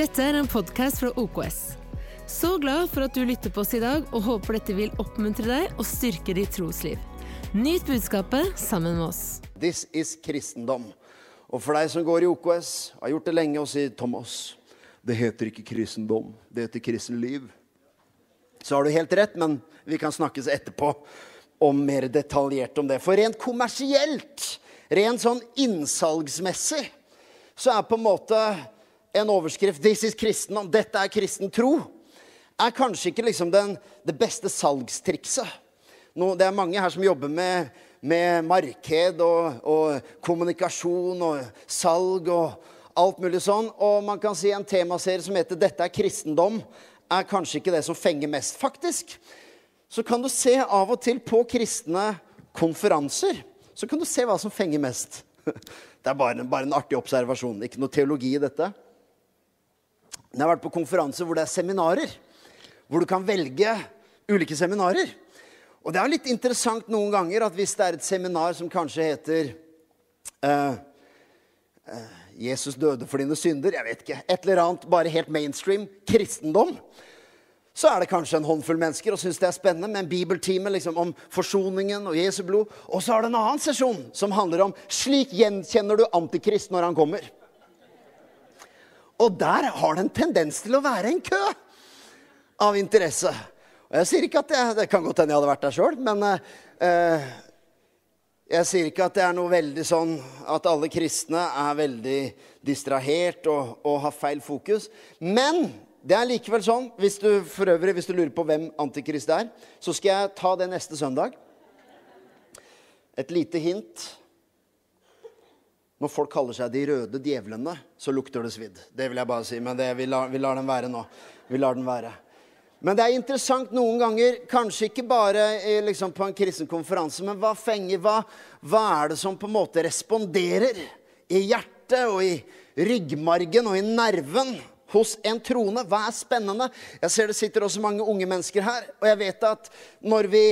Dette er en podkast fra OKS. Så glad for at du lytter på oss i dag, og håper dette vil oppmuntre deg og styrke ditt trosliv. Nyt budskapet sammen med oss. This is kristendom. Og for deg som går i OKS, har gjort det lenge og sier Thomas, det heter ikke kristendom, det heter kristenliv. Så har du helt rett, men vi kan snakkes etterpå om mer detaljert om det. For rent kommersielt, rent sånn innsalgsmessig, så er på en måte en overskrift 'This is kristendom', dette er kristen tro, er kanskje ikke liksom den, det beste salgstrikset. Nå, det er mange her som jobber med, med marked og, og, kommunikasjon og salg og alt mulig sånn. Og man kan si en temaserie som heter 'Dette er kristendom', er kanskje ikke det som fenger mest. Faktisk så kan du se av og til på kristne konferanser så kan du se hva som fenger mest. Det er bare, bare en artig observasjon. Ikke noe teologi i dette. Jeg har vært på konferanser hvor det er seminarer. Hvor du kan velge ulike seminarer. Og det er litt interessant noen ganger at hvis det er et seminar som kanskje heter uh, uh, 'Jesus døde for dine synder', jeg vet ikke, et eller annet bare helt mainstream kristendom, så er det kanskje en håndfull mennesker og syns det er spennende med en bibeltime liksom, om forsoningen og Jesu blod. Og så er det en annen sesjon som handler om 'Slik gjenkjenner du Antikrist når han kommer'. Og der har det en tendens til å være en kø av interesse. Og jeg sier ikke at jeg, Det kan godt hende jeg hadde vært der sjøl, men eh, jeg sier ikke at det er noe veldig sånn at alle kristne er veldig distrahert og, og har feil fokus. Men det er likevel sånn, hvis du for øvrig, hvis du lurer på hvem Antikrist er, så skal jeg ta det neste søndag. Et lite hint. Når folk kaller seg de røde djevlene, så lukter det svidd. Det vil jeg bare si. Men det, vi, lar, vi lar den være nå. Vi lar den være. Men det er interessant noen ganger, kanskje ikke bare liksom, på en kristen konferanse, men hva fenger hva, hva er det som på en måte responderer i hjertet og i ryggmargen og i nerven hos en troende? Hva er spennende? Jeg ser det sitter også mange unge mennesker her, og jeg vet at når vi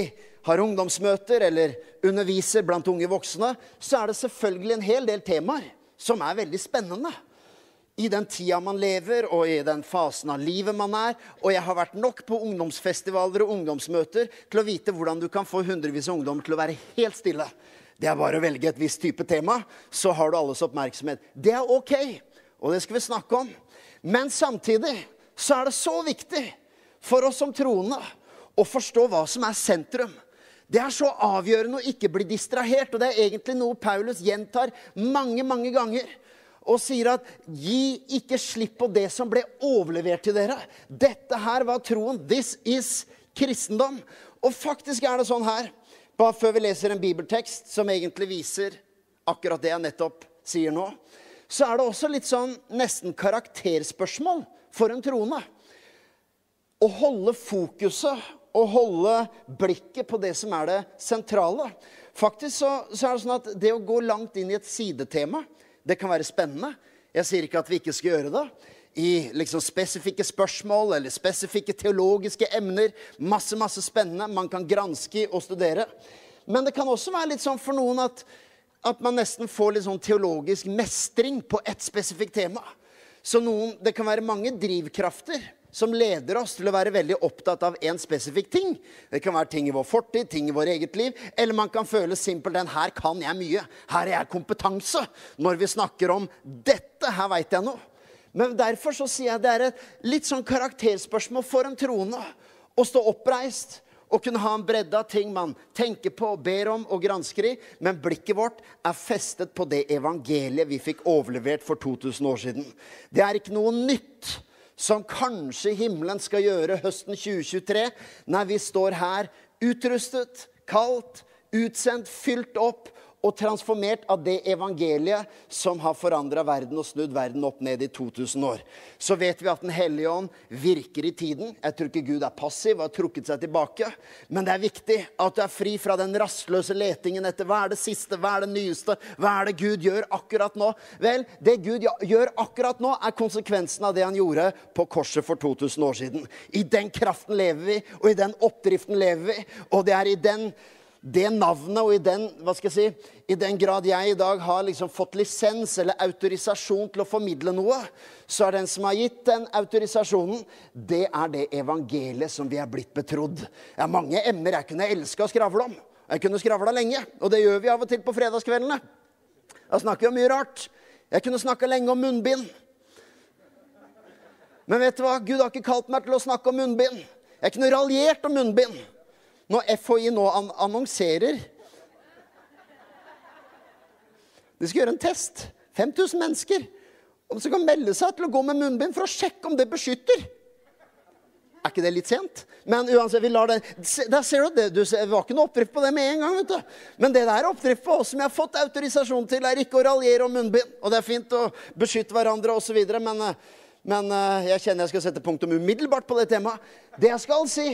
har ungdomsmøter eller underviser blant unge voksne, så er det selvfølgelig en hel del temaer som er veldig spennende. I den tida man lever, og i den fasen av livet man er. Og jeg har vært nok på ungdomsfestivaler og ungdomsmøter til å vite hvordan du kan få hundrevis av ungdom til å være helt stille. Det er bare å velge et visst type tema, så har du alles oppmerksomhet. Det er ok, og det skal vi snakke om. Men samtidig så er det så viktig for oss som troende å forstå hva som er sentrum. Det er så avgjørende å ikke bli distrahert. Og det er egentlig noe Paulus gjentar mange, mange ganger. Og sier at 'gi ikke slipp på det som ble overlevert til dere'. Dette her var troen. This is kristendom. Og faktisk er det sånn her, bare før vi leser en bibeltekst som egentlig viser akkurat det jeg nettopp sier nå, så er det også litt sånn nesten karakterspørsmål for en troende. Å holde fokuset å holde blikket på det som er det sentrale. Faktisk så, så, er det sånn at det å gå langt inn i et sidetema, det kan være spennende. Jeg sier ikke at vi ikke skal gjøre det. I liksom spesifikke spørsmål eller spesifikke teologiske emner. Masse, masse spennende man kan granske og studere. Men det kan også være litt sånn for noen at, at man nesten får litt sånn teologisk mestring på ett spesifikt tema. Så noen, det kan være mange drivkrafter som leder oss til å være veldig opptatt av en spesifikk ting. Det kan være ting i vår fortid, ting i vår eget liv. Eller man kan føle simpelthen her kan jeg mye. Her er jeg kompetanse. Når vi snakker om dette, her veit jeg noe. Men derfor så sier jeg det er et litt sånn karakterspørsmål for en troende å stå oppreist og kunne ha en bredde av ting man tenker på, ber om og gransker i. Men blikket vårt er festet på det evangeliet vi fikk overlevert for 2000 år siden. Det er ikke noe nytt som kanskje himmelen skal gjøre høsten 2023. Nei, vi står her utrustet, kaldt, utsendt, fylt opp og transformert av det evangeliet som har forandra verden og snudd verden opp ned i 2000 år. Så vet vi at Den hellige ånd virker i tiden. Jeg tror ikke Gud er passiv og har trukket seg tilbake. Men det er viktig at du er fri fra den rastløse letingen etter hva er det siste, hva er det nyeste, hva er det Gud gjør akkurat nå? Vel, det Gud gjør akkurat nå, er konsekvensen av det han gjorde på korset for 2000 år siden. I den kraften lever vi, og i den oppdriften lever vi. Og det er i den det navnet og i den, hva skal jeg si, i den grad jeg i dag har liksom fått lisens eller autorisasjon til å formidle noe, så er den som har gitt den autorisasjonen, det er det evangeliet som vi er blitt betrodd. Det er mange emner jeg kunne elske å skravle om. Jeg kunne skravla lenge, og det gjør vi av og til på fredagskveldene. Da snakker vi om mye rart. Jeg kunne snakka lenge om munnbind. Men vet du hva? Gud har ikke kalt meg til å snakke om munnbind. Jeg kunne raljert om munnbind. Når FHI nå annonserer De skal gjøre en test. 5000 mennesker. Om som kan melde seg til å gå med munnbind for å sjekke om det beskytter. Er ikke det litt sent? Men uansett, vi lar det Der ser du det. Du var ikke noe oppdrift på det med en gang. vet du. Men det der oppdrift på oss som jeg har fått autorisasjon til, er ikke å raljere om munnbind. Og det er fint å beskytte hverandre osv. Men, eh, men eh, jeg kjenner jeg skal sette punktum umiddelbart på det temaet. Det jeg skal si,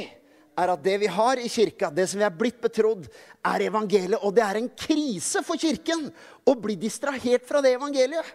er at det vi har i kirka, det som vi er blitt betrodd, er evangeliet. Og det er en krise for kirken å bli distrahert fra det evangeliet.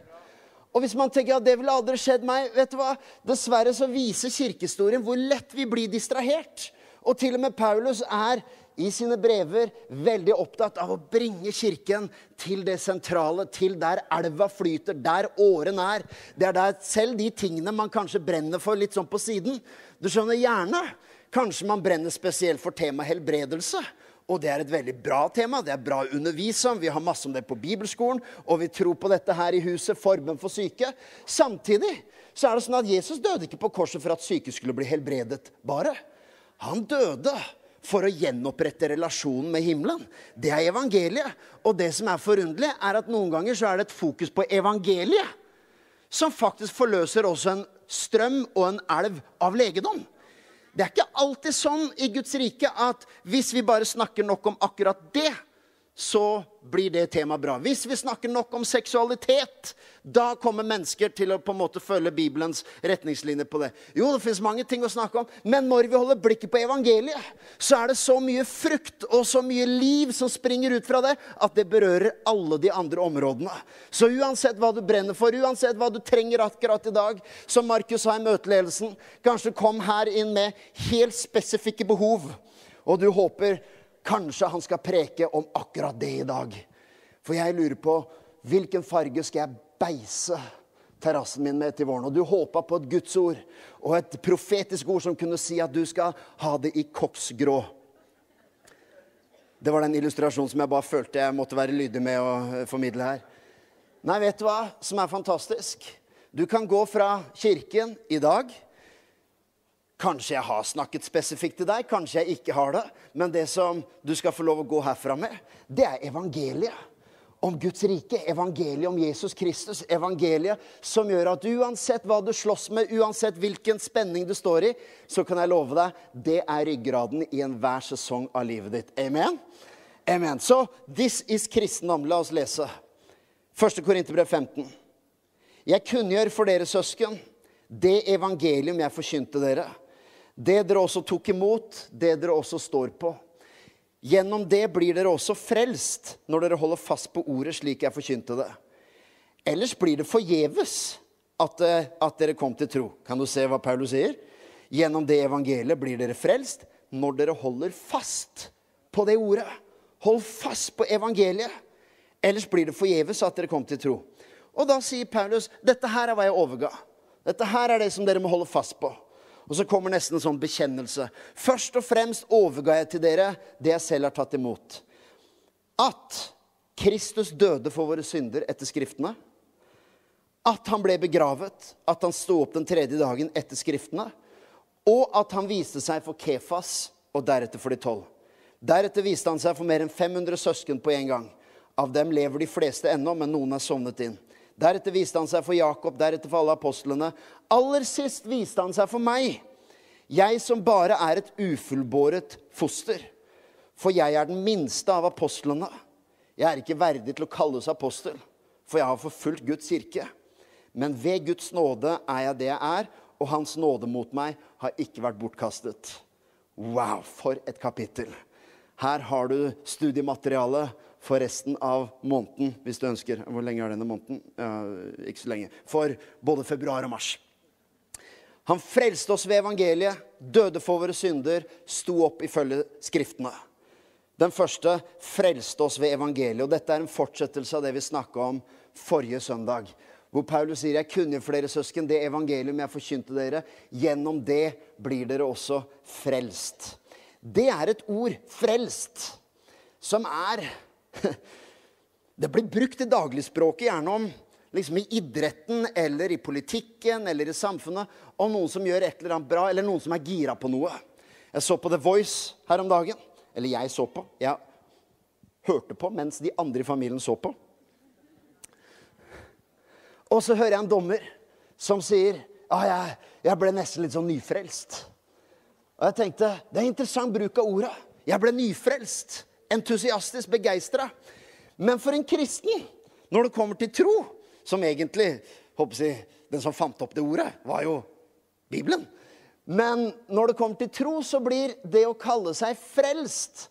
Og hvis man tenker at det ville aldri skjedd meg vet du hva? Dessverre så viser kirkehistorien hvor lett vi blir distrahert. Og til og med Paulus er i sine brever veldig opptatt av å bringe kirken til det sentrale, til der elva flyter, der åren er. Det er der selv de tingene man kanskje brenner for litt sånn på siden. Du skjønner, gjerne Kanskje man brenner spesielt for temaet helbredelse. Og det er et veldig bra tema. Det er bra å undervise om. Vi har masse om det på bibelskolen, og vi tror på dette her i huset. Forbønn for syke. Samtidig så er det sånn at Jesus døde ikke på korset for at syke skulle bli helbredet bare. Han døde for å gjenopprette relasjonen med himmelen. Det er evangeliet. Og det som er forunderlig, er at noen ganger så er det et fokus på evangeliet som faktisk forløser også en strøm og en elv av legedom. Det er ikke alltid sånn i Guds rike at hvis vi bare snakker nok om akkurat det, så blir det temaet bra. Hvis vi snakker nok om seksualitet, da kommer mennesker til å på en måte følge Bibelens retningslinjer på det. Jo, det fins mange ting å snakke om, men når vi holder blikket på evangeliet, så er det så mye frukt og så mye liv som springer ut fra det, at det berører alle de andre områdene. Så uansett hva du brenner for, uansett hva du trenger akkurat i dag, som Markus sa i møteledelsen, kanskje kom her inn med helt spesifikke behov, og du håper Kanskje han skal preke om akkurat det i dag. For jeg lurer på hvilken farge skal jeg beise terrassen min med til våren? Og du håpa på et Guds ord og et profetisk ord som kunne si at du skal ha det i koksgrå. Det var den illustrasjonen som jeg bare følte jeg måtte være lydig med å eh, formidle her. Nei, vet du hva som er fantastisk? Du kan gå fra kirken i dag Kanskje jeg har snakket spesifikt til deg, kanskje jeg ikke har det. Men det som du skal få lov å gå herfra med, det er evangeliet om Guds rike. Evangeliet om Jesus Kristus. Evangeliet som gjør at uansett hva du slåss med, uansett hvilken spenning du står i, så kan jeg love deg, det er ryggraden i enhver sesong av livet ditt. Amen? Amen. Så this is kristendom. La oss lese. 1. Korinterbrev 15. Jeg kunngjør for dere søsken det evangelium jeg forkynte dere det dere også tok imot, det dere også står på. Gjennom det blir dere også frelst når dere holder fast på ordet slik jeg forkynte det. Ellers blir det forgjeves at, eh, at dere kom til tro. Kan du se hva Paulus sier? Gjennom det evangeliet blir dere frelst når dere holder fast på det ordet. Hold fast på evangeliet. Ellers blir det forgjeves at dere kom til tro. Og da sier Paulus dette her er hva jeg overga. Dette her er det som dere må holde fast på. Og så kommer nesten en sånn bekjennelse. Først og fremst overga jeg til dere det jeg selv har tatt imot. At Kristus døde for våre synder etter Skriftene. At han ble begravet, at han sto opp den tredje dagen etter Skriftene. Og at han viste seg for Kefas, og deretter for de tolv. Deretter viste han seg for mer enn 500 søsken på en gang. Av dem lever de fleste ennå, men noen er sovnet inn. Deretter viste han seg for Jakob, deretter for alle apostlene. Aller sist viste han seg for meg, jeg som bare er et ufullbåret foster. For jeg er den minste av apostlene. Jeg er ikke verdig til å kalles apostel, for jeg har forfulgt Guds kirke. Men ved Guds nåde er jeg det jeg er, og Hans nåde mot meg har ikke vært bortkastet. Wow, for et kapittel. Her har du studiemateriale for resten av måneden, hvis du ønsker. Hvor lenge er denne måneden? Uh, ikke så lenge. For både februar og mars. Han frelste oss ved evangeliet, døde for våre synder, sto opp ifølge Skriftene. Den første frelste oss ved evangeliet. Og dette er en fortsettelse av det vi snakka om forrige søndag. Hvor Paulus sier, 'Jeg kunne for dere søsken det evangelium jeg forkynte dere.' 'Gjennom det blir dere også frelst.' Det er et ord, 'frelst', som er Det blir brukt i dagligspråket gjerne om liksom i idretten eller i politikken eller i samfunnet om noen som gjør et eller annet bra, eller noen som er gira på noe. Jeg så på The Voice her om dagen. Eller jeg så på. Jeg hørte på mens de andre i familien så på. Og så hører jeg en dommer som sier ah, jeg, jeg ble nesten litt sånn nyfrelst. Og jeg tenkte det er interessant bruk av orda. Jeg ble nyfrelst. Entusiastisk, begeistra. Men for en kristen, når det kommer til tro, som egentlig håper jeg, Den som fant opp det ordet, var jo Bibelen. Men når det kommer til tro, så blir det å kalle seg frelst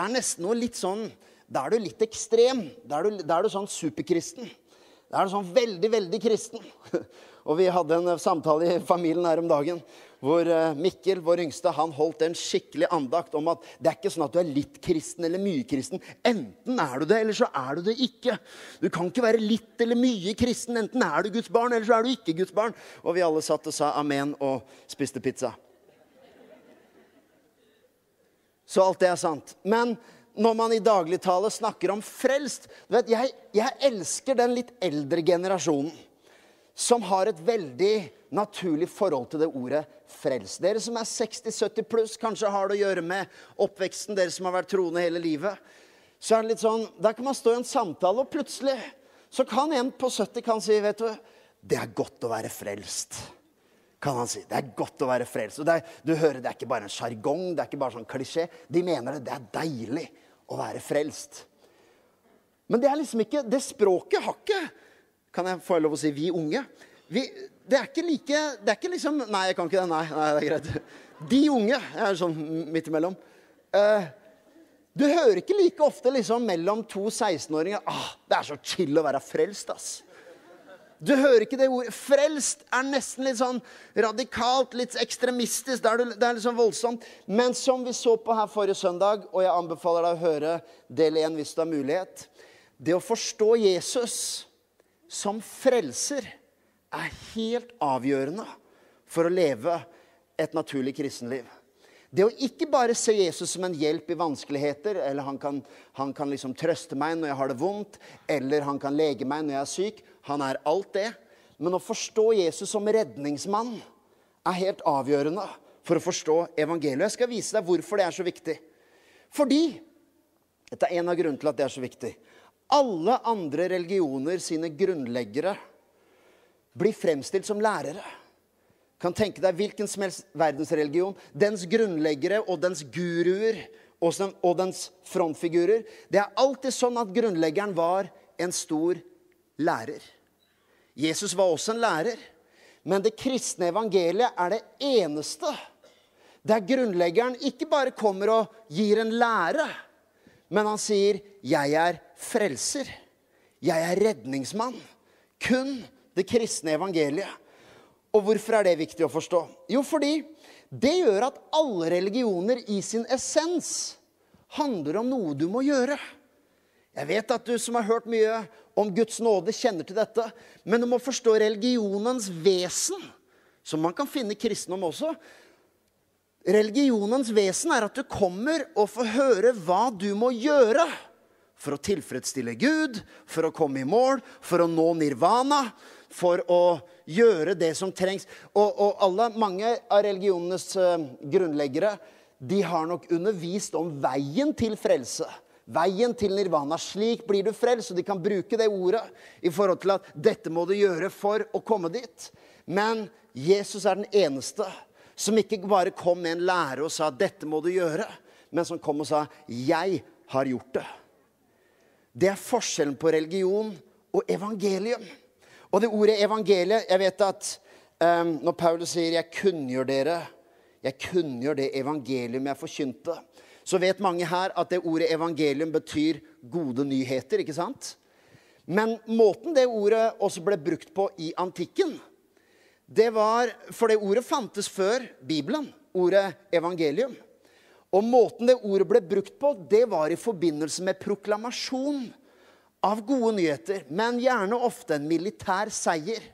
er nesten noe litt sånn Da er du litt ekstrem. Da er du, da er du sånn superkristen. Da er du sånn veldig, veldig kristen. Og vi hadde en samtale i familien her om dagen hvor eh, Mikkel, vår yngste, han holdt en skikkelig andakt om at det er ikke sånn at du er litt kristen eller mye kristen. Enten er du det, eller så er du det ikke. Du kan ikke være litt eller mye kristen. Enten er du Guds barn, eller så er du ikke Guds barn. Og vi alle satt og sa amen og spiste pizza. Så alt det er sant. Men når man i dagligtale snakker om frelst vet, jeg, jeg elsker den litt eldre generasjonen som har et veldig naturlig forhold til det ordet frels. Dere som er 60-70 pluss, kanskje har det å gjøre med oppveksten, dere som har vært troende hele livet. Så er det litt sånn, Der kan man stå i en samtale, og plutselig så kan en på 70 kan si vet du, det er godt å være frelst. Kan han si. Det er godt å være frelst. Og er, du hører, Det er ikke bare en sjargong, det er ikke bare sånn klisjé. De mener det. Det er deilig å være frelst. Men det er liksom ikke Det språket har ikke Kan jeg få lov å si vi unge? Vi, det er ikke like Det er ikke liksom Nei, jeg kan ikke det. Nei, nei det er greit. De unge Jeg er sånn midt imellom. Uh, du hører ikke like ofte liksom mellom to 16-åringer ah, 'Det er så chill å være frelst', ass. Du hører ikke det ordet. Frelst er nesten litt sånn radikalt, litt ekstremistisk. Det er, det er litt sånn voldsomt. Men som vi så på her forrige søndag, og jeg anbefaler deg å høre del én hvis du har mulighet Det å forstå Jesus som frelser er helt avgjørende for å leve et naturlig kristenliv. Det å ikke bare se Jesus som en hjelp i vanskeligheter, eller han kan, han kan liksom trøste meg når jeg har det vondt, eller han kan lege meg når jeg er syk Han er alt det. Men å forstå Jesus som redningsmann er helt avgjørende for å forstå evangeliet. Jeg skal vise deg hvorfor det er så viktig. Fordi Dette er en av grunnene til at det er så viktig. Alle andre religioner sine grunnleggere blir fremstilt som lærere. Kan tenke deg hvilken som helst verdensreligion. Dens grunnleggere og dens guruer og dens frontfigurer. Det er alltid sånn at grunnleggeren var en stor lærer. Jesus var også en lærer. Men det kristne evangeliet er det eneste der grunnleggeren ikke bare kommer og gir en lære, men han sier 'Jeg er frelser'. 'Jeg er redningsmann'. Kun det kristne evangeliet. Og hvorfor er det viktig å forstå? Jo, fordi det gjør at alle religioner i sin essens handler om noe du må gjøre. Jeg vet at du som har hørt mye om Guds nåde, kjenner til dette. Men du må forstå religionens vesen, som man kan finne kristendom også. Religionens vesen er at du kommer og får høre hva du må gjøre for å tilfredsstille Gud, for å komme i mål, for å nå nirvana, for å gjøre det som trengs. Og, og alle, mange av religionenes uh, grunnleggere de har nok undervist om veien til frelse. Veien til nirvana. Slik blir du frelst. Og de kan bruke det ordet i forhold til at dette må du gjøre for å komme dit. Men Jesus er den eneste som ikke bare kom med en lære og sa 'dette må du gjøre', men som kom og sa 'jeg har gjort det'. Det er forskjellen på religion og evangelium. Og det ordet evangeliet Jeg vet at um, når Paulus sier 'jeg kunngjør dere', jeg kunngjør det evangelium jeg forkynte, så vet mange her at det ordet evangelium betyr gode nyheter. ikke sant? Men måten det ordet også ble brukt på i antikken, det var For det ordet fantes før Bibelen, ordet evangelium. Og måten det ordet ble brukt på, det var i forbindelse med proklamasjon av gode nyheter, men gjerne ofte en militær seier.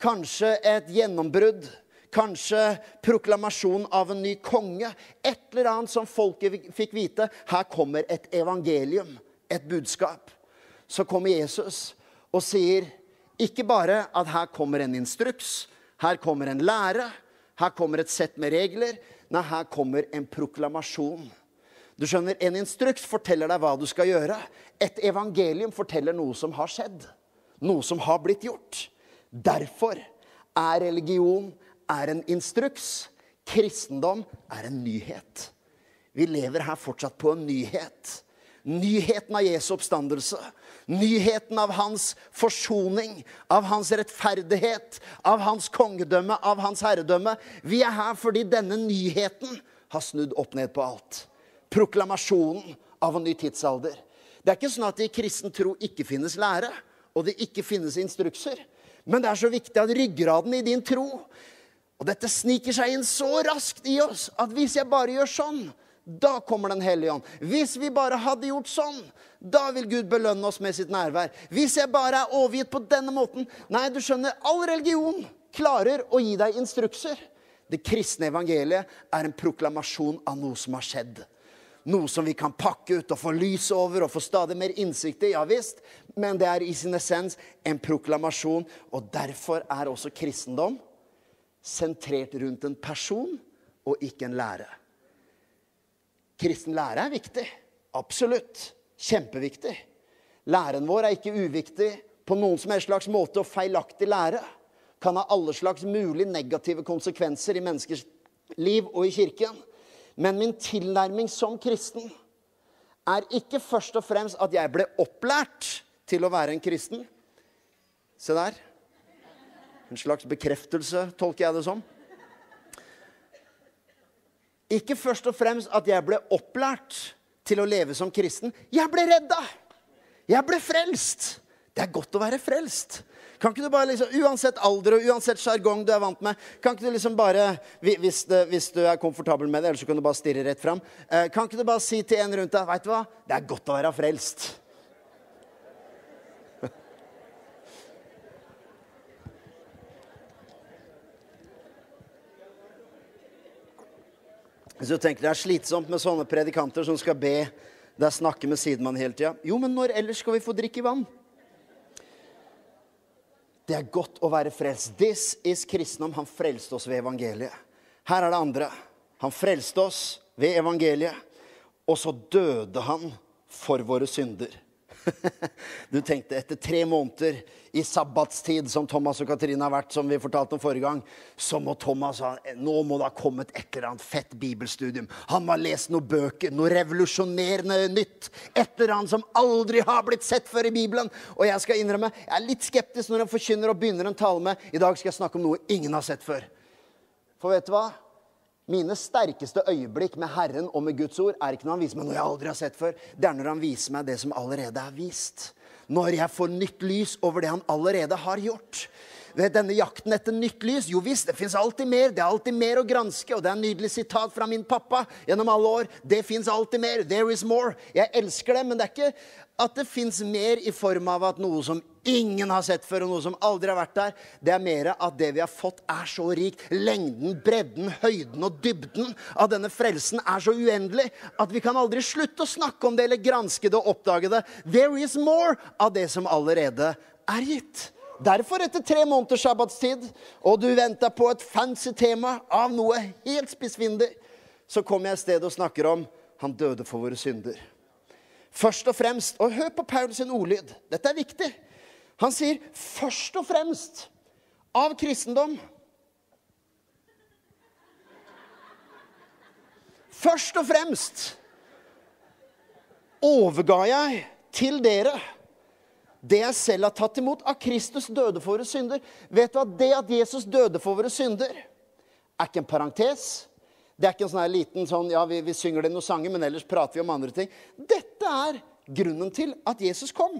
Kanskje et gjennombrudd. Kanskje proklamasjon av en ny konge. Et eller annet som folket fikk vite. Her kommer et evangelium, et budskap. Så kommer Jesus og sier ikke bare at her kommer en instruks, her kommer en lære, her kommer et sett med regler. Nei, her kommer en proklamasjon. Du skjønner, En instruks forteller deg hva du skal gjøre. Et evangelium forteller noe som har skjedd. Noe som har blitt gjort. Derfor er religion er en instruks. Kristendom er en nyhet. Vi lever her fortsatt på en nyhet. Nyheten av Jesu oppstandelse. Nyheten av hans forsoning, av hans rettferdighet, av hans kongedømme, av hans herredømme. Vi er her fordi denne nyheten har snudd opp ned på alt. Proklamasjonen av en ny tidsalder. Det er ikke sånn at det i kristen tro ikke finnes lære, og det ikke finnes instrukser. Men det er så viktig at ryggraden i din tro Og dette sniker seg inn så raskt i oss at hvis jeg bare gjør sånn, da kommer Den hellige ånd. Hvis vi bare hadde gjort sånn, da vil Gud belønne oss med sitt nærvær. Hvis jeg bare er overgitt på denne måten Nei, du skjønner, all religion klarer å gi deg instrukser. Det kristne evangeliet er en proklamasjon av noe som har skjedd. Noe som vi kan pakke ut og få lys over og få stadig mer innsikt i. Ja visst, men det er i sin essens en proklamasjon. Og derfor er også kristendom sentrert rundt en person og ikke en lære. Kristen lære er viktig. Absolutt. Kjempeviktig. Læren vår er ikke uviktig på noen som helst slags måte, og feilaktig lære kan ha alle slags mulig negative konsekvenser i menneskers liv og i kirken. Men min tilnærming som kristen er ikke først og fremst at jeg ble opplært til å være en kristen. Se der. En slags bekreftelse, tolker jeg det som. Ikke først og fremst at jeg ble opplært til å leve som kristen. Jeg ble redda! Jeg ble frelst! Det er godt å være frelst. Kan ikke du bare liksom, Uansett alder og uansett sjargong du er vant med, kan ikke du liksom bare hvis, hvis, du er komfortabel med det, ellers så kan du bare stirre rett fram, eh, kan ikke du bare si til en rundt deg Veit du hva? Det er godt å være frelst. Hvis du tenker det er slitsomt med sånne predikanter som skal be deg snakke med sidemannen hele tida. Jo, men når ellers skal vi få drikke vann? Det er godt å være frelst. This is kristendom. Han frelste oss ved evangeliet. Her er det andre. Han frelste oss ved evangeliet, og så døde han for våre synder. Du tenkte etter tre måneder i sabbatstid, som Thomas og Katrine har vært, som vi fortalte om forrige gang, så må Thomas ha Nå må det ha kommet et eller annet fett bibelstudium. Han må ha lest noen bøker, noe revolusjonerende nytt. Et eller annet som aldri har blitt sett før i Bibelen. Og jeg skal innrømme, jeg er litt skeptisk når en forkynner og begynner en tale med I dag skal jeg snakke om noe ingen har sett før. For vet du hva? Mine sterkeste øyeblikk med Herren og med Guds ord er ikke når han viser meg noe jeg aldri har sett før. Det er når han viser meg det som allerede er vist. Når jeg får nytt lys over det han allerede har gjort. Ved denne jakten etter nytt lys Jo visst, det fins alltid mer. Det er alltid mer å granske. Og det er en nydelig sitat fra min pappa gjennom alle år. Det fins alltid mer. There is more. Jeg elsker det, men det er ikke at det fins mer i form av at noe som ingen har sett før, og noe som aldri har vært der. Det er mer at det vi har fått, er så rikt. Lengden, bredden, høyden og dybden av denne frelsen er så uendelig at vi kan aldri slutte å snakke om det eller granske det og oppdage det. There is more av det som allerede er gitt. Derfor, etter tre måneders sabbatstid, og du venta på et fancy tema av noe helt spissfindig, så kommer jeg et sted og snakker om han døde for våre synder. Først og fremst Og hør på Paul sin ordlyd. Dette er viktig. Han sier først og fremst av kristendom. Først og fremst overga jeg til dere det jeg selv har tatt imot av Kristus døde for våre synder. Vet du at det at Jesus døde for våre synder, er ikke en parentes. Det er ikke en sånn liten sånn Ja, vi, vi synger det noen sanger, men ellers prater vi om andre ting. Dette er grunnen til at Jesus kom.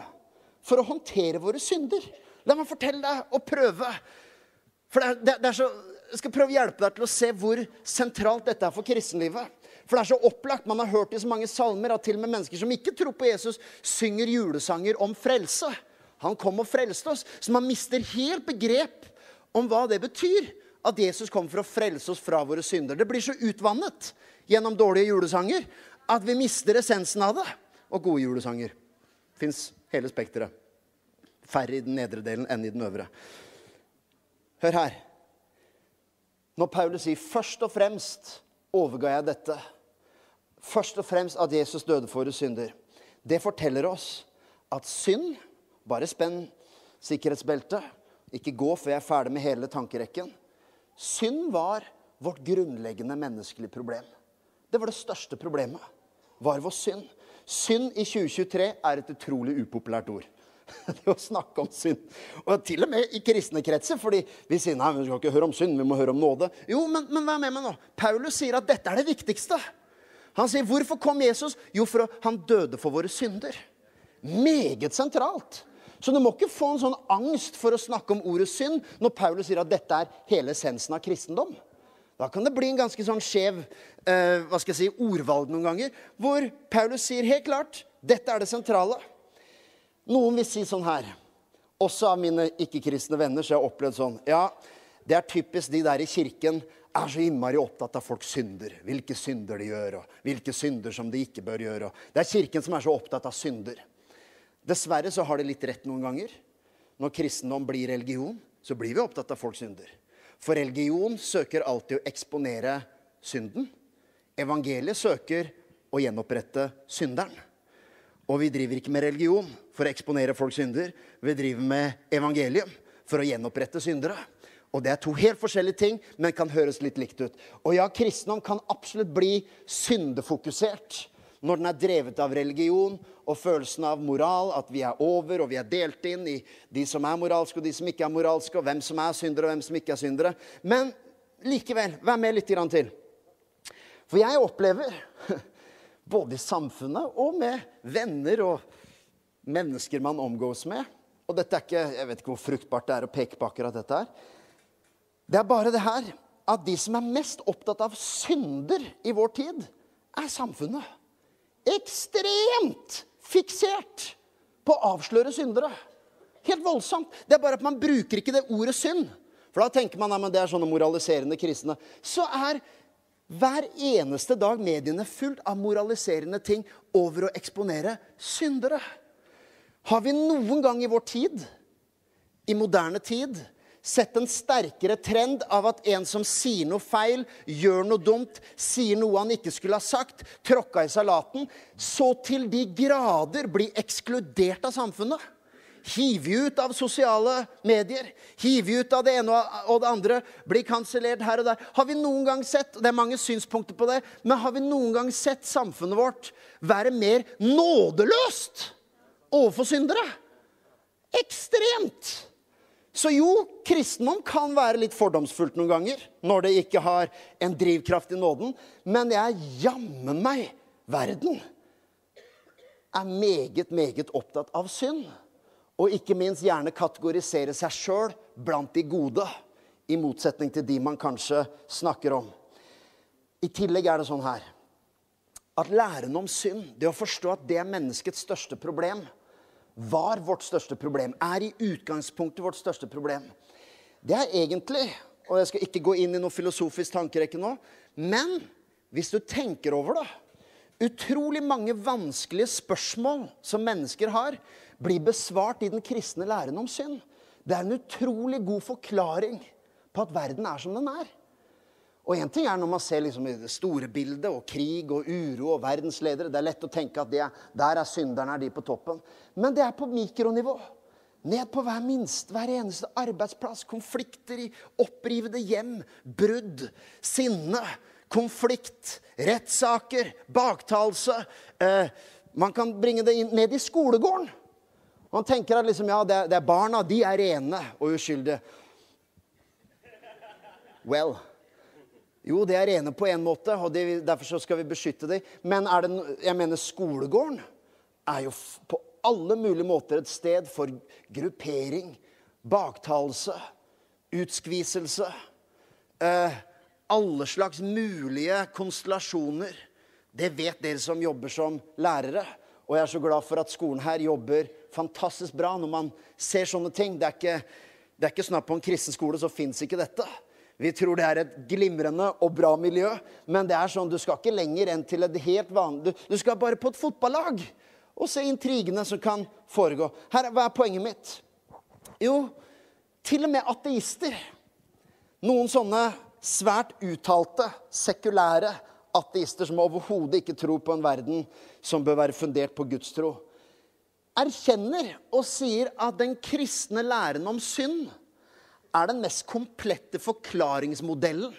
For å håndtere våre synder. La meg fortelle deg og prøve. For det er, det er så, Jeg skal prøve å hjelpe deg til å se hvor sentralt dette er for kristenlivet. For det er så opplagt. Man har hørt i så mange salmer at til og med mennesker som ikke tror på Jesus, synger julesanger om frelse. Han kom og frelste oss. Så man mister helt begrep om hva det betyr at Jesus kom for å frelse oss fra våre synder. Det blir så utvannet gjennom dårlige julesanger at vi mister essensen av det. Og gode julesanger. Fins hele spekteret. Færre i den nedre delen enn i den øvre. Hør her. Når Paulus sier 'først og fremst overga jeg dette', først og fremst at Jesus døde for våre synder, det forteller oss at synd Bare spenn sikkerhetsbeltet. Ikke gå før jeg er ferdig med hele tankerekken. Synd var vårt grunnleggende menneskelige problem. Det var det største problemet. Var vår synd. Synd i 2023 er et utrolig upopulært ord. Det å snakke om synd. Og til og med i kristne kretser. fordi vi sier nei, vi skal ikke høre om synd, vi må høre om nåde. Jo, men, men vær med meg nå. Paulus sier at dette er det viktigste. Han sier hvorfor kom Jesus? Jo, for han døde for våre synder. Meget sentralt. Så du må ikke få en sånn angst for å snakke om ordet synd når Paulus sier at dette er hele essensen av kristendom. Da kan det bli en ganske sånn skjev eh, hva skal jeg si, ordvalg noen ganger, hvor Paulus sier helt klart dette er det sentrale. Noen vil si sånn her, også av mine ikke-kristne venner, så jeg har opplevd sånn Ja, det er typisk de der i kirken er så innmari opptatt av folks synder. Hvilke synder de gjør, og hvilke synder som de ikke bør gjøre. Det er kirken som er så opptatt av synder. Dessverre så har de litt rett noen ganger. Når kristendom blir religion, så blir vi opptatt av folks synder. For religion søker alltid å eksponere synden. Evangeliet søker å gjenopprette synderen. Og vi driver ikke med religion for å eksponere folks synder. Vi driver med evangelium for å gjenopprette syndere. Og det er to helt forskjellige ting, men kan høres litt likt ut. Og ja, kristendom kan absolutt bli syndefokusert når den er drevet av religion og følelsen av moral, at vi er over og vi er delt inn i de som er moralske og de som ikke er moralske, og hvem som er syndere og hvem som ikke er syndere. Men likevel, vær med litt til. For jeg opplever, både i samfunnet og med venner og mennesker man omgås med Og dette er ikke, jeg vet ikke hvor fruktbart det er å peke på akkurat dette her. Det er bare det her at de som er mest opptatt av synder i vår tid, er samfunnet ekstremt fiksert på å avsløre syndere. Helt voldsomt. Det er bare at man bruker ikke det ordet synd. For da tenker man at det er sånne moraliserende kristne. Så er hver eneste dag mediene fullt av moraliserende ting over å eksponere syndere. Har vi noen gang i vår tid, i moderne tid, sett en sterkere trend av at en som sier noe feil, gjør noe dumt, sier noe han ikke skulle ha sagt, tråkka i salaten, så til de grader blir ekskludert av samfunnet. Hiver ut av sosiale medier, Hiver ut av det ene og det andre, blir kansellert her og der. Har vi noen gang sett det er mange synspunkter på det, men har vi noen gang sett samfunnet vårt være mer nådeløst overfor syndere? Ekstremt! Så jo, kristendom kan være litt fordomsfullt noen ganger når det ikke har en drivkraft i nåden. Men jeg er jammen meg verden er meget, meget opptatt av synd. Og ikke minst gjerne kategorisere seg sjøl blant de gode. I motsetning til de man kanskje snakker om. I tillegg er det sånn her at læren om synd, det å forstå at det er menneskets største problem, var vårt største problem, er i utgangspunktet vårt største problem. Det er egentlig, og jeg skal ikke gå inn i noe filosofisk tankerekke nå, men hvis du tenker over det Utrolig mange vanskelige spørsmål som mennesker har, blir besvart i den kristne læren om synd. Det er en utrolig god forklaring på at verden er som den er. Og én ting er når man ser liksom det store bildet og krig og uro og verdensledere. Det er lett å tenke at er, der er synderne er de på toppen. Men det er på mikronivå. Ned på hver minst, hver eneste arbeidsplass. Konflikter i opprivede hjem. Brudd. Sinne. Konflikt. Rettssaker. Baktalelse. Eh, man kan bringe det inn, ned i skolegården. Man tenker at liksom, ja, det er, det er barna. De er rene og uskyldige. Well jo, det er rene på en måte, og de, derfor skal vi beskytte dem. Men det, jeg mener skolegården er jo på alle mulige måter et sted for gruppering, baktalelse, utskviselse. Eh, alle slags mulige konstellasjoner Det vet dere som jobber som lærere. Og jeg er så glad for at skolen her jobber fantastisk bra når man ser sånne ting. Det er ikke, det er ikke snakk en kristen skole, så fins ikke dette. Vi tror det er et glimrende og bra miljø, men det er sånn, du skal ikke lenger enn til et helt vanlig Du, du skal bare på et fotballag og se intrigene som kan foregå. Her, Hva er poenget mitt? Jo, til og med ateister, noen sånne svært uttalte, sekulære ateister som overhodet ikke tror på en verden som bør være fundert på Guds tro, erkjenner og sier at den kristne læren om synd er den mest komplette forklaringsmodellen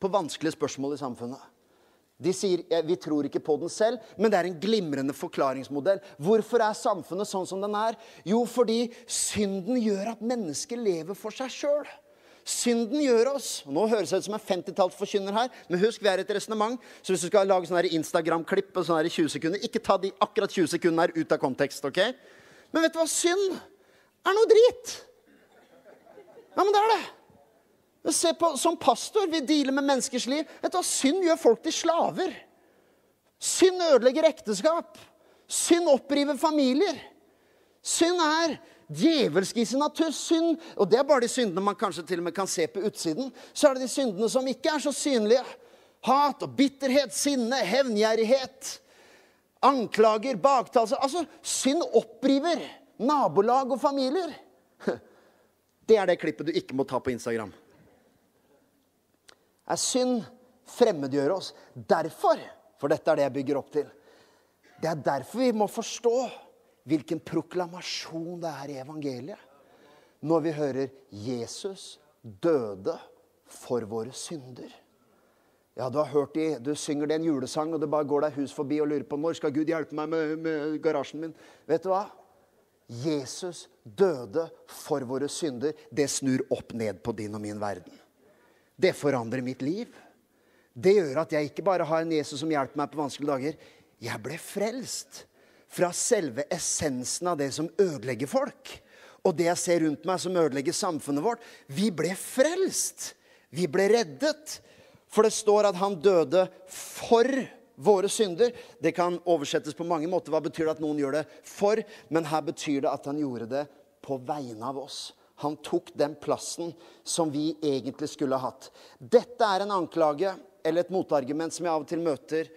på vanskelige spørsmål i samfunnet. De sier ja, vi tror ikke på den selv, men det er en glimrende forklaringsmodell. Hvorfor er samfunnet sånn som den er? Jo, fordi synden gjør at mennesker lever for seg sjøl. Synden gjør oss Nå høres det ut som en 50-tallsforkynner her, men husk, vi er et resonnement. Så hvis du skal lage sånne Instagram-klipp på sånne 20 sekunder, ikke ta de akkurat 20 sekundene her ut av kontekst. ok? Men vet du hva? Synd er noe drit. Ja, men det er det. Se på, Som pastor, vi dealer med menneskers liv. Vet du hva? Synd gjør folk til slaver. Synd ødelegger ekteskap. Synd oppriver familier. Synd er djevelsk i sin natur. Synd, og det er bare de syndene man kanskje til og med kan se på utsiden. Så er det de syndene som ikke er så synlige. Hat og bitterhet, sinne, hevngjerrighet. Anklager, baktalelse. Altså, synd oppriver nabolag og familier. Det er det klippet du ikke må ta på Instagram. Er synd fremmedgjøre oss. Derfor, for dette er det jeg bygger opp til, det er derfor vi må forstå hvilken proklamasjon det er i evangeliet. Når vi hører 'Jesus døde for våre synder'. Ja, Du har hørt de, du synger det en julesang, og du bare går deg hus forbi og lurer på når skal Gud hjelpe meg med, med garasjen min. Vet du hva? Jesus døde for våre synder. Det snur opp ned på din og min verden. Det forandrer mitt liv. Det gjør at jeg ikke bare har en Jesus som hjelper meg på vanskelige dager. Jeg ble frelst fra selve essensen av det som ødelegger folk. Og det jeg ser rundt meg som ødelegger samfunnet vårt. Vi ble frelst. Vi ble reddet. For det står at han døde for våre synder. Det kan oversettes på mange måter. Hva betyr det at noen gjør det for? Men her betyr det at han gjorde det på vegne av oss. Han tok den plassen som vi egentlig skulle hatt. Dette er en anklage eller et motargument som jeg av og til møter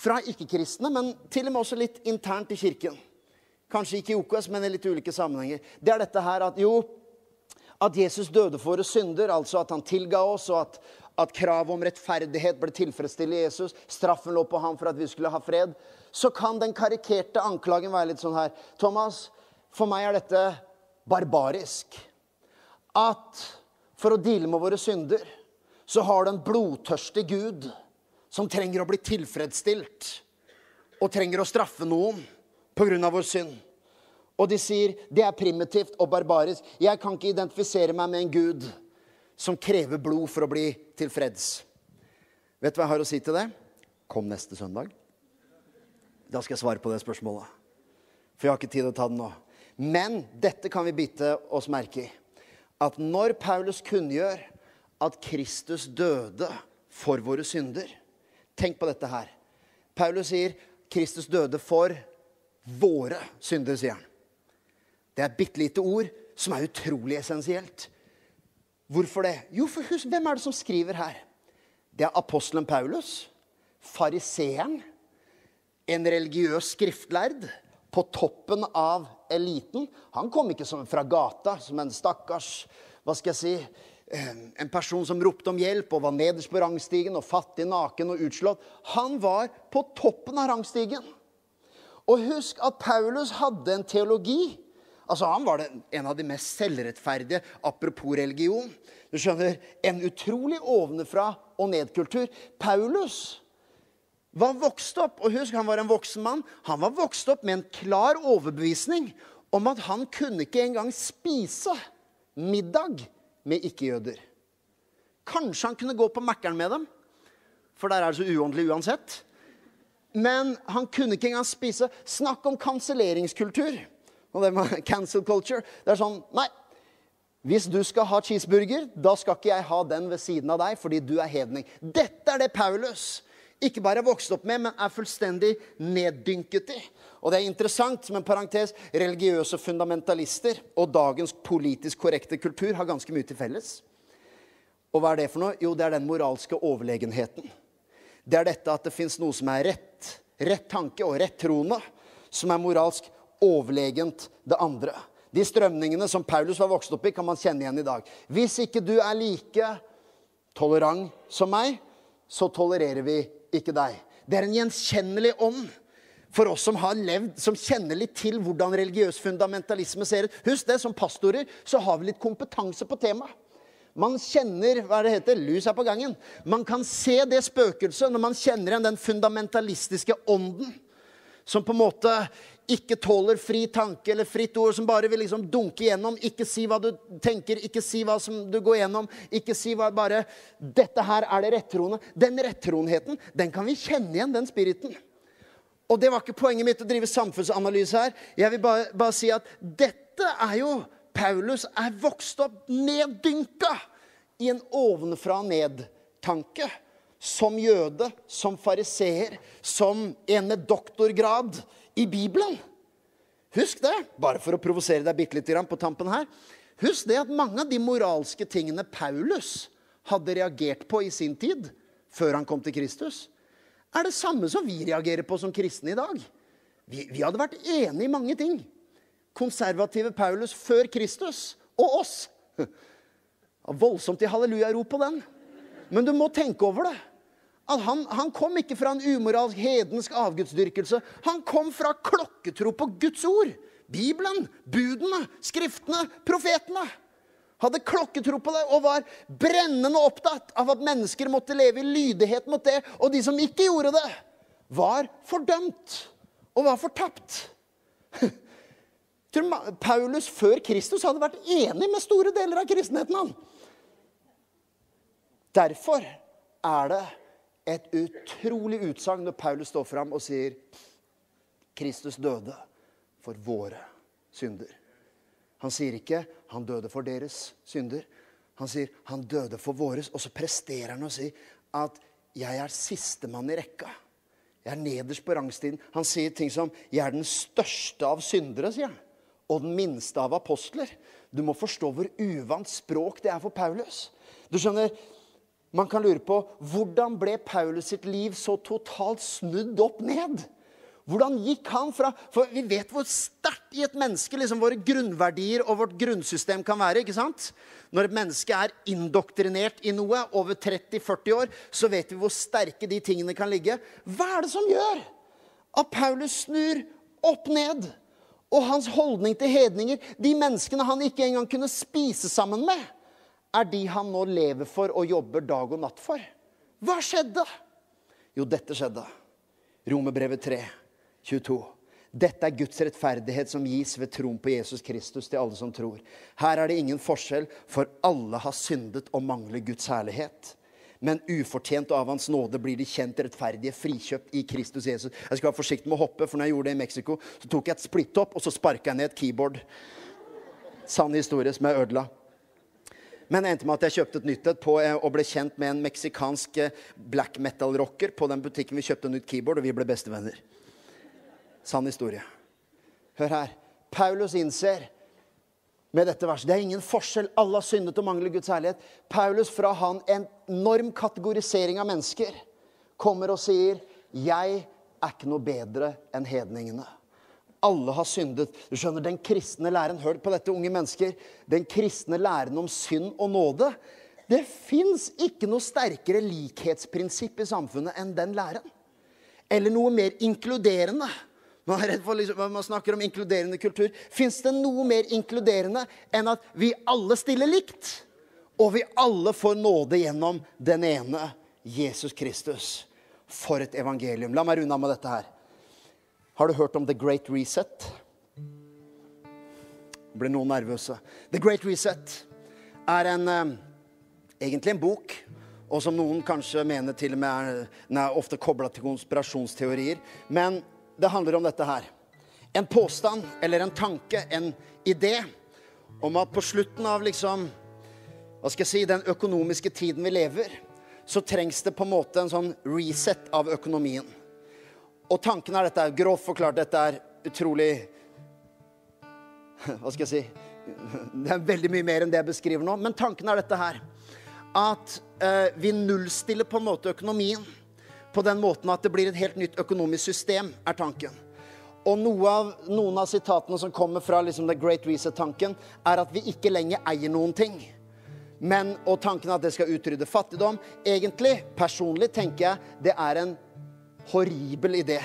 fra ikke-kristne, men til og med også litt internt i kirken. Kanskje ikke i OKS, men i litt ulike sammenhenger. Det er dette her at jo, at Jesus døde for våre synder, altså at han tilga oss, og at, at kravet om rettferdighet ble tilfredsstilt i Jesus, straffen lå på ham for at vi skulle ha fred, så kan den karikerte anklagen være litt sånn her Thomas, for meg er dette barbarisk. At for å deale med våre synder, så har du en blodtørstig Gud som trenger å bli tilfredsstilt, og trenger å straffe noen pga. vår synd. Og de sier det er primitivt og barbarisk. Jeg kan ikke identifisere meg med en gud som krever blod for å bli tilfreds. Vet du hva jeg har å si til det? Kom neste søndag. Da skal jeg svare på det spørsmålet. For jeg har ikke tid til å ta det nå. Men dette kan vi bite oss merke i. At når Paulus kunngjør at Kristus døde for våre synder Tenk på dette her. Paulus sier Kristus døde for våre synder, sier han. Det er bitte lite ord som er utrolig essensielt. Hvorfor det? Jo, for husk, hvem er det som skriver her? Det er apostelen Paulus, fariseeren, en religiøs skriftlærd på toppen av eliten. Han kom ikke fra gata, som en stakkars hva skal jeg si, en person som ropte om hjelp og var nederst på rangstigen og fattig, naken og utslått. Han var på toppen av rangstigen. Og husk at Paulus hadde en teologi Altså, Han var en av de mest selvrettferdige, apropos religion. Du skjønner, En utrolig ovenfra og ned-kultur. Paulus var vokst opp, og husk, han var en voksen mann. Han var vokst opp med en klar overbevisning om at han kunne ikke engang spise middag med ikke-jøder. Kanskje han kunne gå på Mækkern med dem, for der er det så uåndelig uansett. Men han kunne ikke engang spise. Snakk om kanselleringskultur og det med cancel culture. Det er sånn Nei. Hvis du skal ha cheeseburger, da skal ikke jeg ha den ved siden av deg fordi du er hedning. Dette er det Paulus ikke bare er vokst opp med, men er fullstendig neddynket i. Og det er interessant, som en parentes, religiøse fundamentalister og dagens politisk korrekte kultur har ganske mye til felles. Og hva er det for noe? Jo, det er den moralske overlegenheten. Det er dette at det fins noe som er rett, rett tanke og rett troende, som er moralsk overlegent det andre. De strømningene som Paulus var vokst opp i, kan man kjenne igjen i dag. Hvis ikke du er like tolerant som meg, så tolererer vi ikke deg. Det er en gjenkjennelig ånd for oss som har levd, som kjenner litt til hvordan religiøs fundamentalisme ser ut. Husk det, som pastorer så har vi litt kompetanse på temaet. Man kjenner hva det heter, lus er på gangen. Man kan se det spøkelset når man kjenner igjen den fundamentalistiske ånden. Som på en måte ikke tåler fri tanke eller fritt ord, som bare vil liksom dunke gjennom. Ikke si hva du tenker, ikke si hva som du går gjennom. Ikke si hva bare 'Dette her er det rettroende'. Den rettroenheten, den kan vi kjenne igjen, den spiriten. Og det var ikke poenget mitt å drive samfunnsanalyse her. Jeg vil bare, bare si at dette er jo Paulus er vokst opp neddynka i en ovenfra-ned-tanke. Som jøde, som fariseer, som en med doktorgrad i Bibelen. Husk det, bare for å provosere deg bitte litt på tampen her. Husk det at mange av de moralske tingene Paulus hadde reagert på i sin tid, før han kom til Kristus, er det samme som vi reagerer på som kristne i dag. Vi, vi hadde vært enige i mange ting. Konservative Paulus før Kristus og oss. Voldsomt i hallelujarop på den. Men du må tenke over det at han, han, kom ikke fra en umoralsk, hedensk avgudsdyrkelse. Han kom fra klokketro på Guds ord. Bibelen, budene, skriftene, profetene. Hadde klokketro på det og var brennende opptatt av at mennesker måtte leve i lydighet mot det. Og de som ikke gjorde det, var fordømt og var fortapt. Paulus før Kristus hadde vært enig med store deler av kristenheten. han. Derfor er det et utrolig utsagn når Paulus står fram og sier Kristus døde for våre synder. Han sier ikke 'han døde for deres synder'. Han sier 'han døde for våres', og så presterer han å si at 'jeg er sistemann i rekka'. Jeg er nederst på rangstiden. Han sier ting som 'jeg er den største av syndere', sier han. Og den minste av apostler. Du må forstå hvor uvant språk det er for Paulus. Du skjønner, man kan lure på hvordan ble Paulus sitt liv så totalt snudd opp ned? Hvordan gikk han fra For vi vet hvor sterkt i et menneske liksom våre grunnverdier og vårt grunnsystem kan være. ikke sant? Når et menneske er indoktrinert i noe over 30-40 år, så vet vi hvor sterke de tingene kan ligge. Hva er det som gjør at Paulus snur opp ned? Og hans holdning til hedninger, de menneskene han ikke engang kunne spise sammen med er de han nå lever for og jobber dag og natt for. Hva skjedde? Jo, dette skjedde. Romerbrevet 3, 22. Dette er Guds rettferdighet som gis ved troen på Jesus Kristus til alle som tror. Her er det ingen forskjell, for alle har syndet og mangler Guds herlighet. Men ufortjent og av Hans nåde blir de kjent rettferdige, frikjøpt i Kristus Jesus. Jeg skal være forsiktig med å hoppe, for når jeg gjorde det i Mexico, så tok jeg et splitt opp, og så sparka jeg ned et keyboard. Sann historie som jeg ødela. Men det endte med at jeg kjøpte et nytt et eh, og ble kjent med en meksikansk eh, black metal-rocker på den butikken vi kjøpte nytt keyboard, og vi ble bestevenner. Sann historie. Hør her. Paulus innser med dette verset. Det er ingen forskjell. Alle har syndet og mangler Guds herlighet. Paulus, fra han en enorm kategorisering av mennesker, kommer og sier, 'Jeg er ikke noe bedre enn hedningene'. Alle har syndet. Du skjønner, Den kristne læren Hør på dette, unge mennesker. Den kristne læren om synd og nåde. Det fins ikke noe sterkere likhetsprinsipp i samfunnet enn den læren. Eller noe mer inkluderende. Man, liksom, man snakker om inkluderende kultur. Fins det noe mer inkluderende enn at vi alle stiller likt? Og vi alle får nåde gjennom den ene Jesus Kristus. For et evangelium. La meg runde av med dette her. Har du hørt om The Great Reset? Ble noen nervøse. The Great Reset er en, eh, egentlig en bok, og som noen kanskje mener til og med er, er ofte kobla til konspirasjonsteorier. Men det handler om dette her. En påstand eller en tanke, en idé, om at på slutten av liksom, hva skal jeg si, den økonomiske tiden vi lever, så trengs det på en måte en sånn reset av økonomien. Og tanken er dette, er grovt forklart, dette er utrolig Hva skal jeg si? Det er veldig mye mer enn det jeg beskriver nå. Men tanken er dette her. At eh, vi nullstiller på en måte økonomien på den måten at det blir et helt nytt økonomisk system, er tanken. Og av, noen av sitatene som kommer fra liksom The Great Reset-tanken, er at vi ikke lenger eier noen ting. Men, og tanken at det skal utrydde fattigdom. Egentlig, personlig, tenker jeg det er en horribel idé.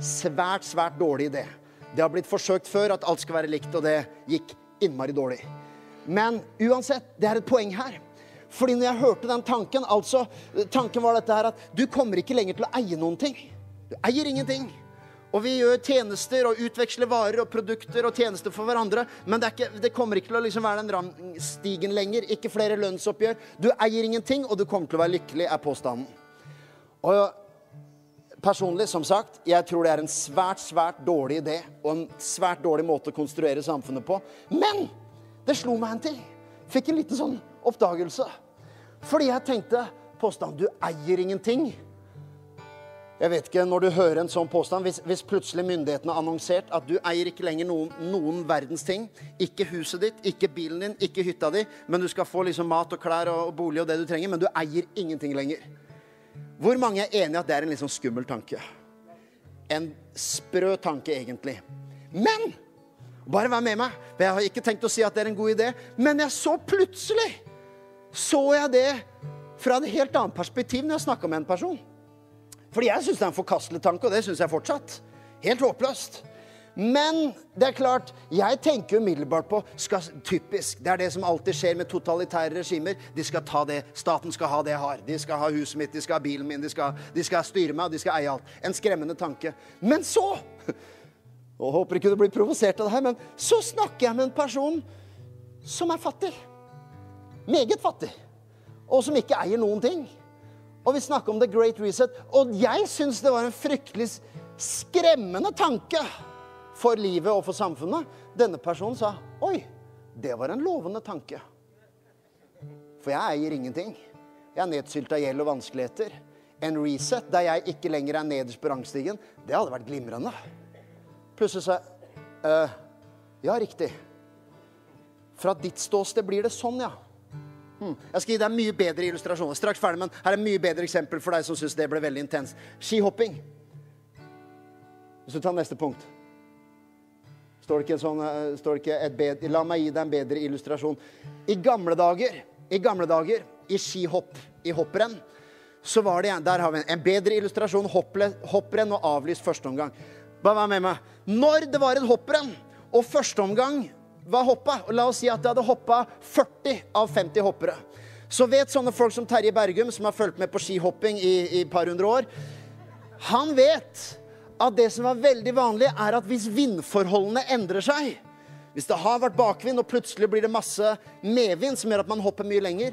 Svært, svært dårlig idé. Det har blitt forsøkt før at alt skal være likt, og det gikk innmari dårlig. Men uansett, det er et poeng her. Fordi når jeg hørte den tanken, altså Tanken var dette her at du kommer ikke lenger til å eie noen ting. Du eier ingenting. Og vi gjør tjenester og utveksler varer og produkter og tjenester for hverandre. Men det, ikke, det kommer ikke til å liksom være den rangstigen lenger. Ikke flere lønnsoppgjør. Du eier ingenting, og du kommer til å være lykkelig, er påstanden. Og personlig, som sagt, jeg tror det er en svært, svært dårlig idé og en svært dårlig måte å konstruere samfunnet på. Men det slo meg en ting. Fikk en liten sånn oppdagelse. Fordi jeg tenkte påstand du eier ingenting. Jeg vet ikke, Når du hører en sånn påstand, hvis, hvis plutselig myndighetene har annonsert at du eier ikke lenger noen, noen, verdens ting, ikke huset ditt, ikke bilen din, ikke hytta di, men du skal få liksom mat og klær og, bolig og det du trenger, men du eier ingenting lenger. Hvor mange er enig i at det er en litt sånn skummel tanke? En sprø tanke, egentlig. Men bare vær med meg. For jeg har ikke tenkt å si at det er en god idé. Men jeg så plutselig så jeg det fra et helt annet perspektiv når jeg snakka med en person. Fordi jeg syns det er en forkastelig tanke, og det syns jeg fortsatt. Helt håpløst. Men det er klart, jeg tenker umiddelbart på skal, Typisk. Det er det som alltid skjer med totalitære regimer. De skal ta det. Staten skal ha det jeg har. De skal ha huset mitt, de skal ha bilen min, de skal, de skal styre meg, de skal eie alt. En skremmende tanke. Men så og håper ikke du blir provosert av det her, men så snakker jeg med en person som er fattig. Meget fattig. Og som ikke eier noen ting. Og vi snakker om The Great Reset. Og jeg syns det var en fryktelig skremmende tanke for livet og for samfunnet. Denne personen sa Oi, det var en lovende tanke. For jeg eier ingenting. Jeg er nedsylt av gjeld og vanskeligheter. En reset der jeg ikke lenger er nederst på rangstigen, det hadde vært glimrende. Plutselig sa jeg uh, Ja, riktig. Fra ditt ståsted blir det sånn, ja. Hmm. Jeg skal gi deg mye bedre illustrasjoner. Straks ferdig, men her er mye bedre eksempel for deg som syns det ble veldig intenst. Skihopping. Hvis du tar neste punkt Står det ikke, sånn, eh, står det ikke et bedre, La meg gi deg en bedre illustrasjon. I gamle dager, i gamle dager, i skihopp, i hopprenn, så var det Der har vi en, en bedre illustrasjon. Hopprenn og avlyst første omgang. Bare vær med meg. Når det var en hopprenn, og førsteomgang var hoppa, og la oss si at det hadde hoppa 40 av 50 hoppere, så vet sånne folk som Terje Bergum, som har fulgt med på skihopping i et par hundre år, han vet at det som var veldig vanlig, er at hvis vindforholdene endrer seg Hvis det har vært bakvind, og plutselig blir det masse medvind som gjør at man hopper mye lenger,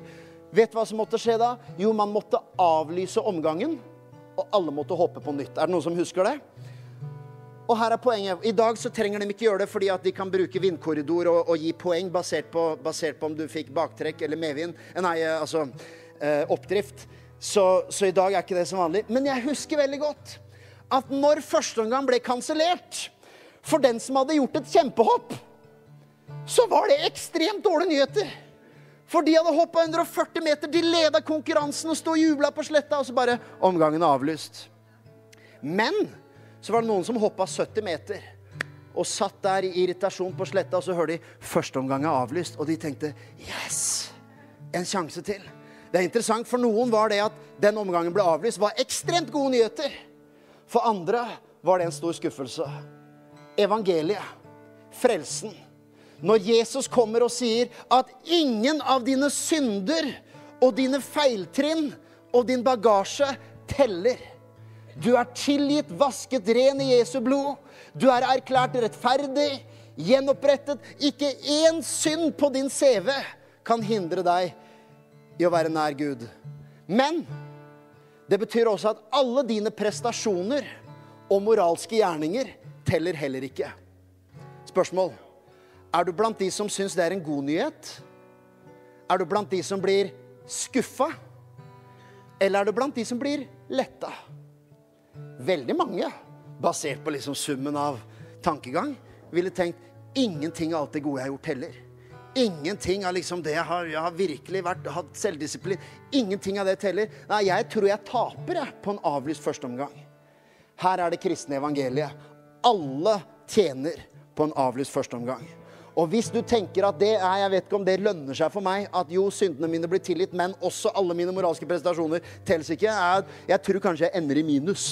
vet du hva som måtte skje da? Jo, man måtte avlyse omgangen, og alle måtte hoppe på nytt. Er det noen som husker det? Og her er poenget. I dag så trenger de ikke gjøre det fordi at de kan bruke vindkorridor og, og gi poeng basert på, basert på, om du fikk baktrekk eller medvind. Eh, nei, eh, altså eh, oppdrift. Så, så, i dag er ikke det som vanlig. Men jeg husker veldig godt at når førsteomgang ble kansellert for den som hadde gjort et kjempehopp, så var det ekstremt dårlige nyheter. For de hadde hoppa 140 meter, de leda konkurransen og sto og jubla på sletta, og så bare Omgangen er avlyst. Men så var det noen som hoppa 70 meter og satt der i irritasjon på sletta, og så hører de første omgang er avlyst, og de tenkte Yes! En sjanse til. Det er interessant. For noen var det at den omgangen ble avlyst, var ekstremt gode nyheter. For andre var det en stor skuffelse. Evangeliet, frelsen. Når Jesus kommer og sier at ingen av dine synder og dine feiltrinn og din bagasje teller. Du er tilgitt, vasket ren i Jesu blod. Du er erklært rettferdig, gjenopprettet. Ikke én synd på din CV kan hindre deg i å være nær Gud. Men det betyr også at alle dine prestasjoner og moralske gjerninger teller heller ikke. Spørsmål. Er du blant de som syns det er en god nyhet? Er du blant de som blir skuffa? Eller er du blant de som blir letta? Veldig mange, basert på liksom summen av tankegang, ville tenkt ingenting av alt det gode jeg har gjort, heller. Ingenting av liksom det jeg har, jeg har virkelig vært, hatt selvdisiplin. Ingenting av det teller. Nei, jeg tror jeg taper jeg, på en avlyst førsteomgang. Her er det kristne evangeliet. Alle tjener på en avlyst førsteomgang. Og hvis du tenker at det er, jeg vet ikke om det lønner seg for meg, at jo, syndene mine blir tilgitt, men også alle mine moralske prestasjoner telles ikke, jeg, jeg tror kanskje jeg ender i minus.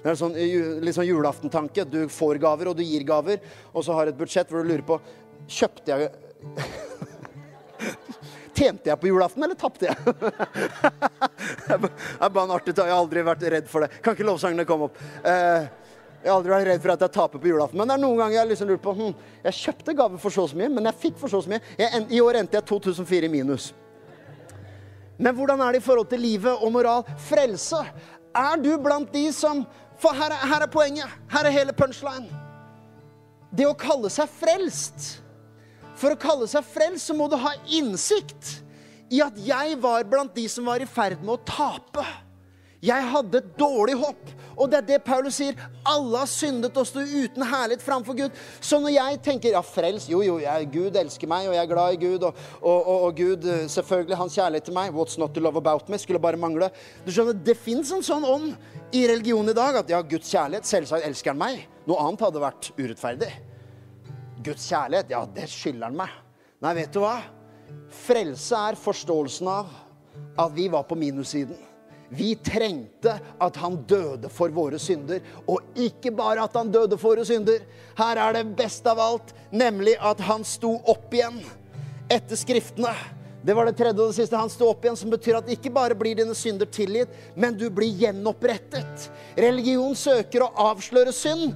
Det er en sånn, liksom julaftentanke. Du får gaver, og du gir gaver. Og så har du et budsjett hvor du lurer på Kjøpte jeg Tjente jeg på julaften, eller tapte jeg? det er bare en artig Jeg har aldri vært redd for det. Kan ikke lovsangene komme opp? Eh, jeg har aldri vært redd for at jeg taper på julaften. Men det er noen ganger jeg liksom lurer på hm, Jeg kjøpte gave for så mye, men jeg fikk for så mye. Jeg, I år endte jeg 2004 i minus. Men hvordan er det i forhold til livet og moral? Frelse. Er du blant de som For her er, her er poenget. Her er hele punchline. Det å kalle seg frelst For å kalle seg frelst så må du ha innsikt i at jeg var blant de som var i ferd med å tape. Jeg hadde et dårlig håp. Og det er det Paulus sier. Alle har syndet og står uten herlighet framfor Gud. Så når jeg tenker ja, frels Jo, jo, jeg, Gud elsker meg, og jeg er glad i Gud, og, og, og, og Gud eh, Selvfølgelig hans kjærlighet til meg. What's not to love about me? Skulle bare mangle. Du skjønner, Det fins en sånn ånd i religionen i dag at ja, Guds kjærlighet, selvsagt elsker han meg. Noe annet hadde vært urettferdig. Guds kjærlighet, ja, det skylder han meg. Nei, vet du hva? Frelse er forståelsen av at vi var på minussiden. Vi trengte at han døde for våre synder. Og ikke bare at han døde for våre synder. Her er det beste av alt, nemlig at han sto opp igjen etter Skriftene. Det var det tredje og det siste. Han sto opp igjen, som betyr at ikke bare blir dine synder tilgitt, men du blir gjenopprettet. Religion søker å avsløre synd.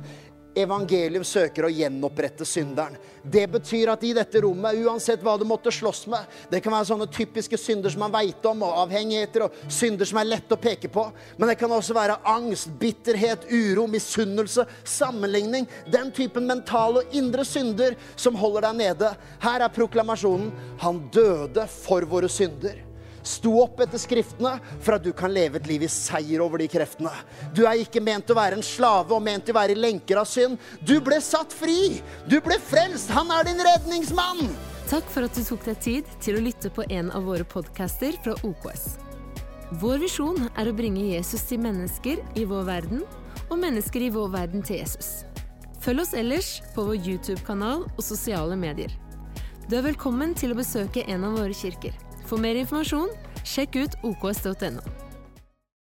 Evangelium søker å gjenopprette synderen. Det betyr at i dette rommet, uansett hva du måtte slåss med Det kan være sånne typiske synder som man veit om, og avhengigheter og synder som er lett å peke på. Men det kan også være angst, bitterhet, uro, misunnelse, sammenligning. Den typen mentale og indre synder som holder deg nede. Her er proklamasjonen. Han døde for våre synder sto opp etter Skriftene for at du kan leve et liv i seier over de kreftene. Du er ikke ment å være en slave og ment å være i lenker av synd. Du ble satt fri! Du ble frelst! Han er din redningsmann! Takk for at du tok deg tid til å lytte på en av våre podcaster fra OKS. Vår visjon er å bringe Jesus til mennesker i vår verden, og mennesker i vår verden til Jesus. Følg oss ellers på vår YouTube-kanal og sosiale medier. Du er velkommen til å besøke en av våre kirker. For mer informasjon, sjekk ut oks.no.